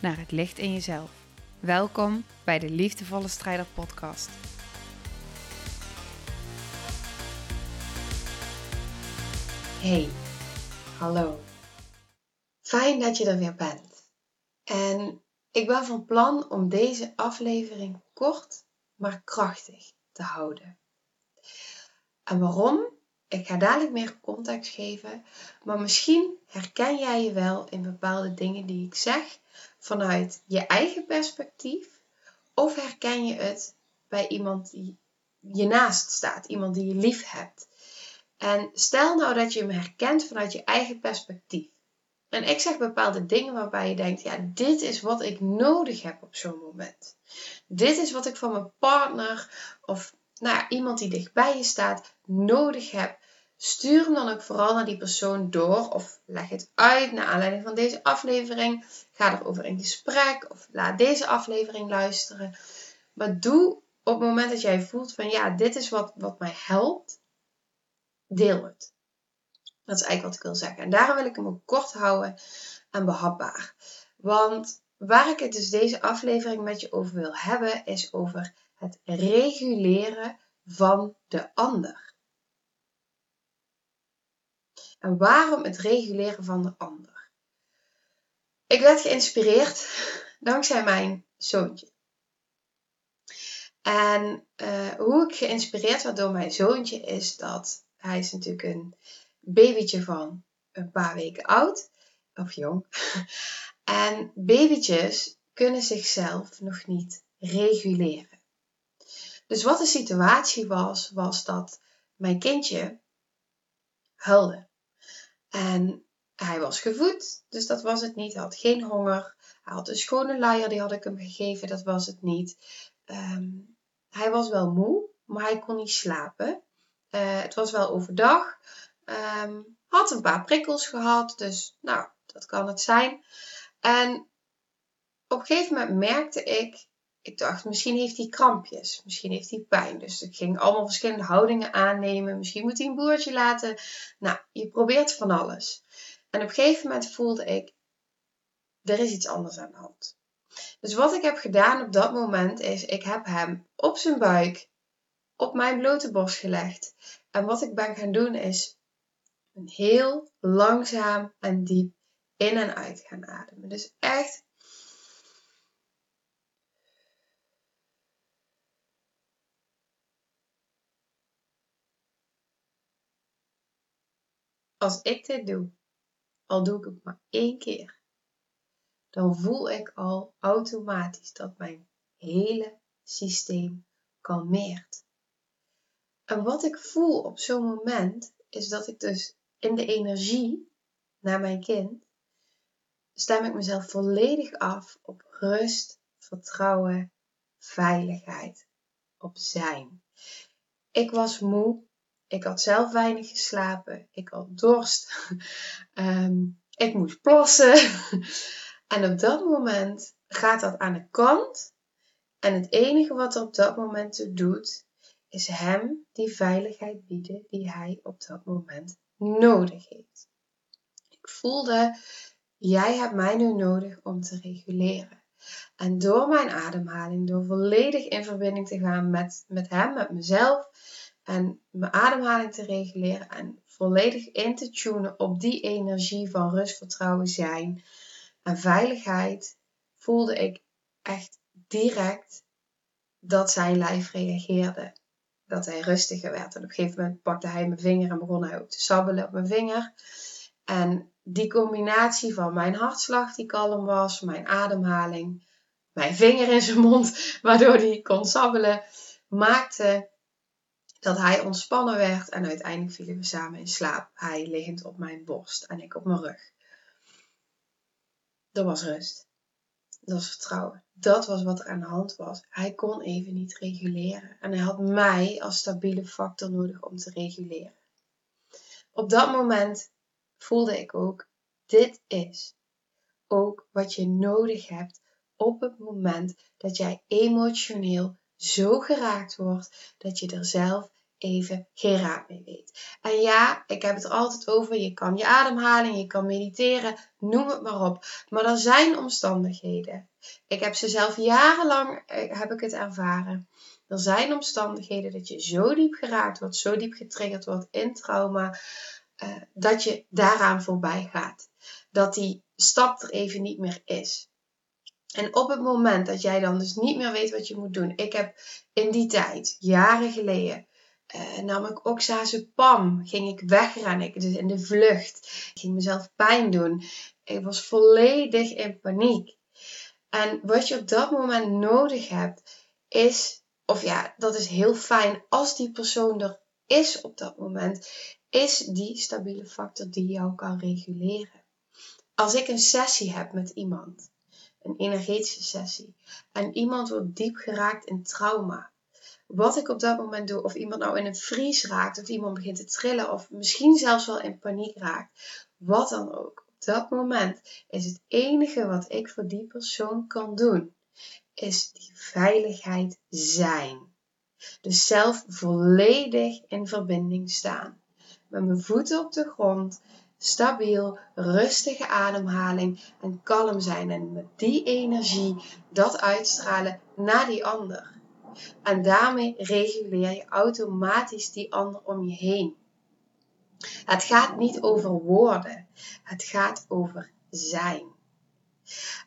naar het licht in jezelf. Welkom bij de Liefdevolle Strijder Podcast. Hey, hallo. Fijn dat je er weer bent. En ik ben van plan om deze aflevering kort, maar krachtig te houden. En waarom? Ik ga dadelijk meer context geven, maar misschien herken jij je wel in bepaalde dingen die ik zeg vanuit je eigen perspectief, of herken je het bij iemand die je naast staat, iemand die je lief hebt. En stel nou dat je hem herkent vanuit je eigen perspectief. En ik zeg bepaalde dingen waarbij je denkt, ja, dit is wat ik nodig heb op zo'n moment. Dit is wat ik van mijn partner of nou, iemand die dichtbij je staat nodig heb. Stuur hem dan ook vooral naar die persoon door of leg het uit naar aanleiding van deze aflevering. Ga erover in gesprek of laat deze aflevering luisteren. Maar doe op het moment dat jij voelt van ja, dit is wat, wat mij helpt, deel het. Dat is eigenlijk wat ik wil zeggen. En daarom wil ik hem ook kort houden en behapbaar. Want waar ik het dus deze aflevering met je over wil hebben, is over het reguleren van de ander. En waarom het reguleren van de ander? Ik werd geïnspireerd dankzij mijn zoontje. En uh, hoe ik geïnspireerd werd door mijn zoontje is dat hij is natuurlijk een babytje van een paar weken oud, of jong. En babytjes kunnen zichzelf nog niet reguleren. Dus wat de situatie was, was dat mijn kindje huilde. En hij was gevoed, dus dat was het niet. Hij had geen honger. Hij had een schone luier, die had ik hem gegeven, dat was het niet. Ehm, hij was wel moe, maar hij kon niet slapen. Uh, het was wel overdag. Um, had een paar prikkels gehad, dus nou, dat kan het zijn. En op een gegeven moment merkte ik, ik dacht, misschien heeft hij krampjes, misschien heeft hij pijn. Dus ik ging allemaal verschillende houdingen aannemen. Misschien moet hij een boertje laten. Nou, je probeert van alles. En op een gegeven moment voelde ik, er is iets anders aan de hand. Dus wat ik heb gedaan op dat moment is, ik heb hem op zijn buik op mijn blote borst gelegd. En wat ik ben gaan doen is heel langzaam en diep in en uit gaan ademen. Dus echt Als ik dit doe, al doe ik het maar één keer, dan voel ik al automatisch dat mijn hele systeem kalmeert. En wat ik voel op zo'n moment is dat ik dus in de energie naar mijn kind stem ik mezelf volledig af op rust, vertrouwen, veiligheid, op zijn. Ik was moe, ik had zelf weinig geslapen. Ik had dorst. Ehm, ik moest plassen. en op dat moment gaat dat aan de kant. En het enige wat op dat moment doet, is hem die veiligheid bieden die hij op dat moment nodig heeft. Ik voelde, jij hebt mij nu nodig om te reguleren. En door mijn ademhaling, door volledig in verbinding te gaan met, met hem, met mezelf, en mijn ademhaling te reguleren en volledig in te tunen op die energie van rust, vertrouwen, zijn en veiligheid, voelde ik echt direct dat zijn lijf reageerde. Dat hij rustiger werd. En op een gegeven moment pakte hij mijn vinger en begon hij ook te sabbelen op mijn vinger. En die combinatie van mijn hartslag die kalm was, mijn ademhaling, mijn vinger in zijn mond, waardoor hij kon sabbelen, maakte dat hij ontspannen werd en uiteindelijk vielen we samen in slaap. Hij liggend op mijn borst en ik op mijn rug. Er was rust. Dat was vertrouwen. Dat was wat er aan de hand was. Hij kon even niet reguleren. En hij had mij als stabiele factor nodig om te reguleren. Op dat moment voelde ik ook, dit is ook wat je nodig hebt op het moment dat jij emotioneel zo geraakt wordt dat je er zelf even geen raad mee weet. En ja, ik heb het er altijd over. Je kan je ademhaling, je kan mediteren, noem het maar op. Maar er zijn omstandigheden. Ik heb ze zelf jarenlang eh, heb ik het ervaren. Er zijn omstandigheden dat je zo diep geraakt wordt, zo diep getriggerd wordt in trauma, uh, dat je daaraan voorbij gaat. Dat die stap er even niet meer is. En op het moment dat jij dan dus niet meer weet wat je moet doen. Ik heb in die tijd, jaren geleden, uh, nam ik oxazepam. Ging ik wegrennen, dus in de vlucht. Ik ging mezelf pijn doen. Ik was volledig in paniek. En wat je op dat moment nodig hebt, is, of ja, dat is heel fijn als die persoon er is op dat moment, is die stabiele factor die jou kan reguleren. Als ik een sessie heb met iemand, een energetische sessie, en iemand wordt diep geraakt in trauma, wat ik op dat moment doe, of iemand nou in een vries raakt, of iemand begint te trillen, of misschien zelfs wel in paniek raakt, wat dan ook. Op dat moment is het enige wat ik voor die persoon kan doen, is die veiligheid zijn. Dus zelf volledig in verbinding staan. Met mijn voeten op de grond, stabiel, rustige ademhaling en kalm zijn. En met die energie dat uitstralen naar die ander. En daarmee reguleer je automatisch die ander om je heen. Het gaat niet over woorden, het gaat over zijn.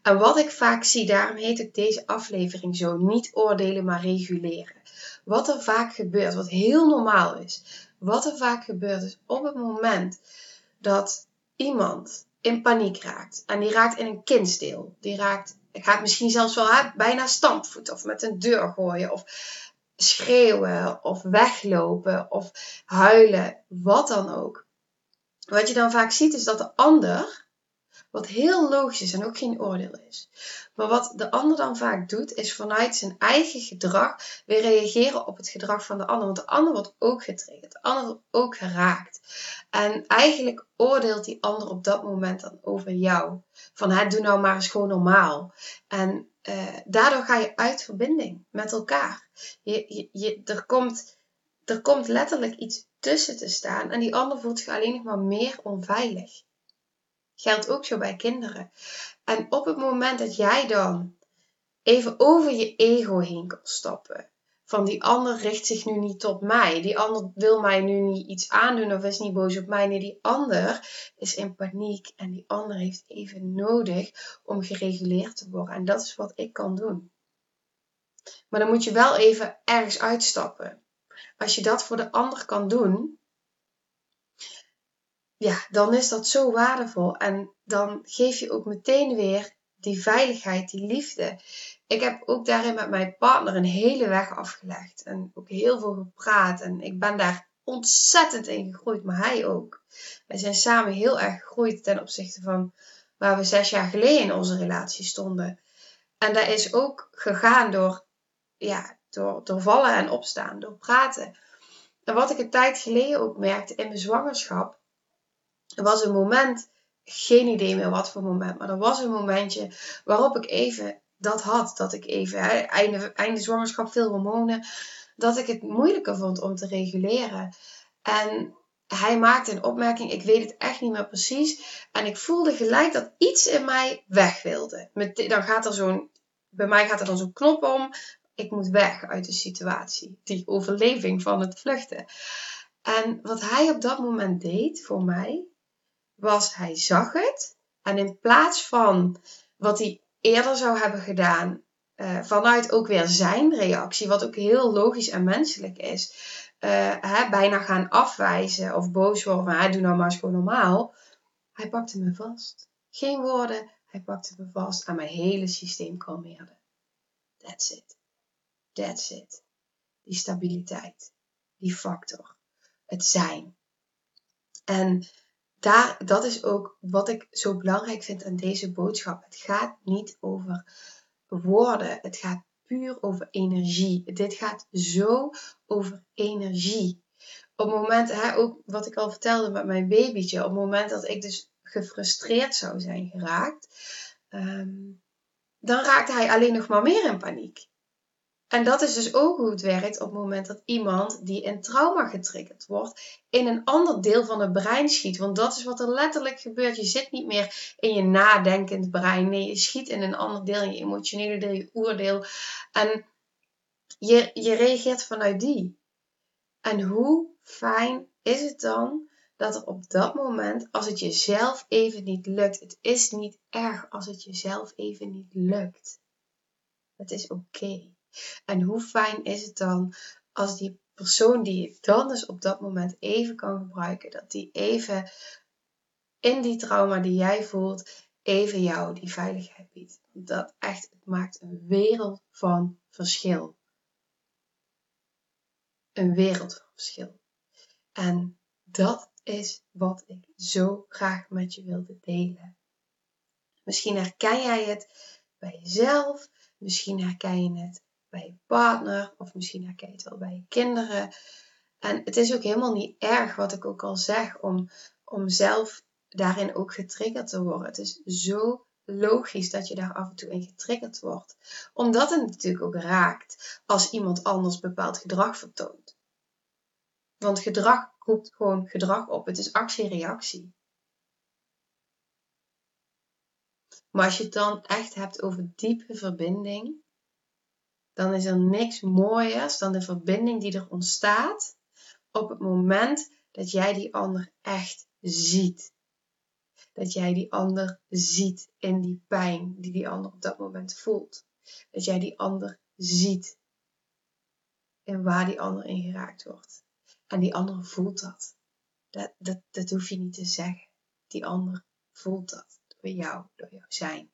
En wat ik vaak zie, daarom heet ik deze aflevering zo: niet oordelen, maar reguleren. Wat er vaak gebeurt, wat heel normaal is, wat er vaak gebeurt, is op het moment dat iemand in paniek raakt en die raakt in een kindsdeel, die raakt ik ga misschien zelfs wel bijna stampvoeten of met een deur gooien of schreeuwen of weglopen of huilen, wat dan ook. Wat je dan vaak ziet is dat de ander, wat heel logisch is en ook geen oordeel is, maar wat de ander dan vaak doet, is vanuit zijn eigen gedrag weer reageren op het gedrag van de ander. Want de ander wordt ook getriggerd, de ander wordt ook geraakt. En eigenlijk oordeelt die ander op dat moment dan over jou. Van hè, doe nou maar eens gewoon normaal. En uh, daardoor ga je uit verbinding met elkaar. Je, je, je, er, komt, er komt letterlijk iets tussen te staan en die ander voelt zich alleen nog maar meer onveilig. Geldt ook zo bij kinderen. En op het moment dat jij dan even over je ego heen kan stappen. Van die ander richt zich nu niet tot mij. Die ander wil mij nu niet iets aandoen of is niet boos op mij. Nee, die ander is in paniek en die ander heeft even nodig om gereguleerd te worden. En dat is wat ik kan doen. Maar dan moet je wel even ergens uitstappen. Als je dat voor de ander kan doen, ja, dan is dat zo waardevol. En dan geef je ook meteen weer die veiligheid, die liefde. Ik heb ook daarin met mijn partner een hele weg afgelegd. En ook heel veel gepraat. En ik ben daar ontzettend in gegroeid, maar hij ook. Wij zijn samen heel erg gegroeid ten opzichte van waar we zes jaar geleden in onze relatie stonden. En dat is ook gegaan door, ja, door, door vallen en opstaan, door praten. En wat ik een tijd geleden ook merkte in mijn zwangerschap, er was een moment, geen idee meer wat voor moment, maar er was een momentje waarop ik even dat had. Dat ik even, hè, einde, zwangerschap, veel hormonen, dat ik het moeilijker vond om te reguleren. En hij maakte een opmerking, ik weet het echt niet meer precies. En ik voelde gelijk dat iets in mij weg wilde. Met, dan gaat er zo'n, bij mij gaat er dan zo'n knop om. Ik moet weg uit de situatie. Die overleving van het vluchten. En wat hij op dat moment deed voor mij, was hij zag het. En in plaats van wat hij eerder zou hebben gedaan, uh, vanuit ook weer zijn reactie, wat ook heel logisch en menselijk is, uh, hè, bijna gaan afwijzen of boos worden van, doe nou maar eens gewoon normaal. Hij pakte me vast. Geen woorden, hij pakte me vast en mijn hele systeem kalmeerde. That's it. That's it. Die stabiliteit, die factor, het zijn. En daar, dat is ook wat ik zo belangrijk vind aan deze boodschap. Het gaat niet over woorden, het gaat puur over energie. Dit gaat zo over energie. Op het moment, hè, ook wat ik al vertelde met mijn babytje, op het moment dat ik dus gefrustreerd zou zijn geraakt, ehm, dan raakte hij alleen nog maar meer in paniek. En dat is dus ook hoe het werkt op het moment dat iemand die in trauma getriggerd wordt, in een ander deel van het brein schiet. Want dat is wat er letterlijk gebeurt. Je zit niet meer in je nadenkend brein. Nee, je schiet in een ander deel, in je emotionele deel, je oordeel. En je, je reageert vanuit die. En hoe fijn is het dan dat er op dat moment, als het jezelf even niet lukt, het is niet erg als het jezelf even niet lukt. Het is oké. En hoe fijn is het dan als die persoon die je dan dus op dat moment even kan gebruiken, dat die even in die trauma die jij voelt, even jou die veiligheid biedt. Dat echt, het maakt een wereld van verschil. Een wereld van verschil. En dat is wat ik zo graag met je wilde delen. Misschien herken jij het bij jezelf, misschien herken je het bij je partner, of misschien herken je het wel bij je kinderen. En het is ook helemaal niet erg, wat ik ook al zeg, om, om zelf daarin ook getriggerd te worden. Het is zo logisch dat je daar af en toe in getriggerd wordt. Omdat het natuurlijk ook raakt als iemand anders bepaald gedrag vertoont. Want gedrag roept gewoon gedrag op. Het is actie-reactie. Maar als je het dan echt hebt over diepe verbinding, dan is er niks mooiers dan de verbinding die er ontstaat op het moment dat jij die ander echt ziet. Dat jij die ander ziet in die pijn die die ander op dat moment voelt. Dat jij die ander ziet en waar die ander in geraakt wordt. En die ander voelt dat. Dat, dat. dat hoef je niet te zeggen. Die ander voelt dat door jou, door jouw zijn.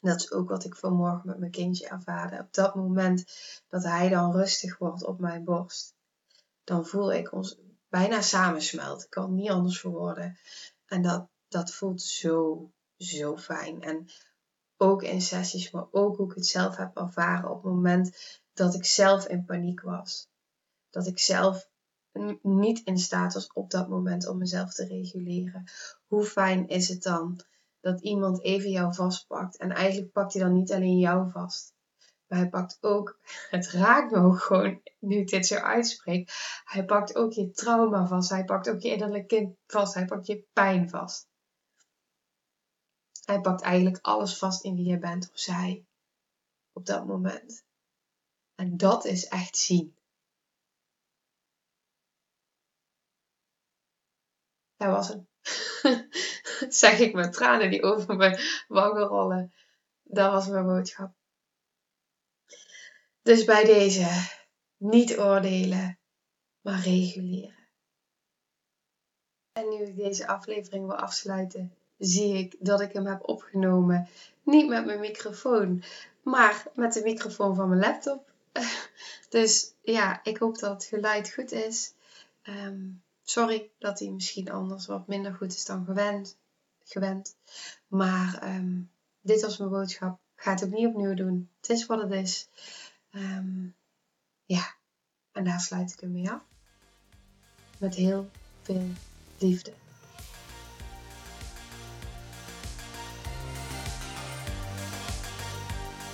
Dat is ook wat ik vanmorgen met mijn kindje ervaarde. Op dat moment dat hij dan rustig wordt op mijn borst, dan voel ik ons bijna samensmelten. Ik kan niet anders verwoorden. En dat, dat voelt zo, zo fijn. En ook in sessies, maar ook hoe ik het zelf heb ervaren op het moment dat ik zelf in paniek was. Dat ik zelf niet in staat was op dat moment om mezelf te reguleren. Hoe fijn is het dan dat iemand even jou vastpakt. En eigenlijk pakt hij dan niet alleen jou vast. Maar hij pakt ook, het raakt me ook gewoon, nu ik dit zo uitspreek. Hij pakt ook je trauma vast. Hij pakt ook je innerlijk kind vast. Hij pakt je pijn vast. Hij pakt eigenlijk alles vast in wie je bent of zij. Op dat moment. En dat is echt zien. Hij was een zeg ik met tranen die over mijn wangen rollen. Dat was mijn boodschap. Dus bij deze, niet oordelen, maar reguleren. En nu ik deze aflevering wil afsluiten, zie ik dat ik hem heb opgenomen. Niet met mijn microfoon, maar met de microfoon van mijn laptop. Dus ja, ik hoop dat het geluid goed is. Um, Sorry dat hij misschien anders wat minder goed is dan gewend. gewend. Maar ehm, dit was mijn boodschap. Ga het ook niet opnieuw doen. Het is wat het is. Ehm, ja, en daar sluit ik hem mee af. Met heel veel liefde.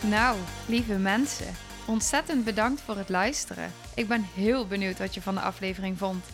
Nou, lieve mensen, ontzettend bedankt voor het luisteren. Ik ben heel benieuwd wat je van de aflevering vond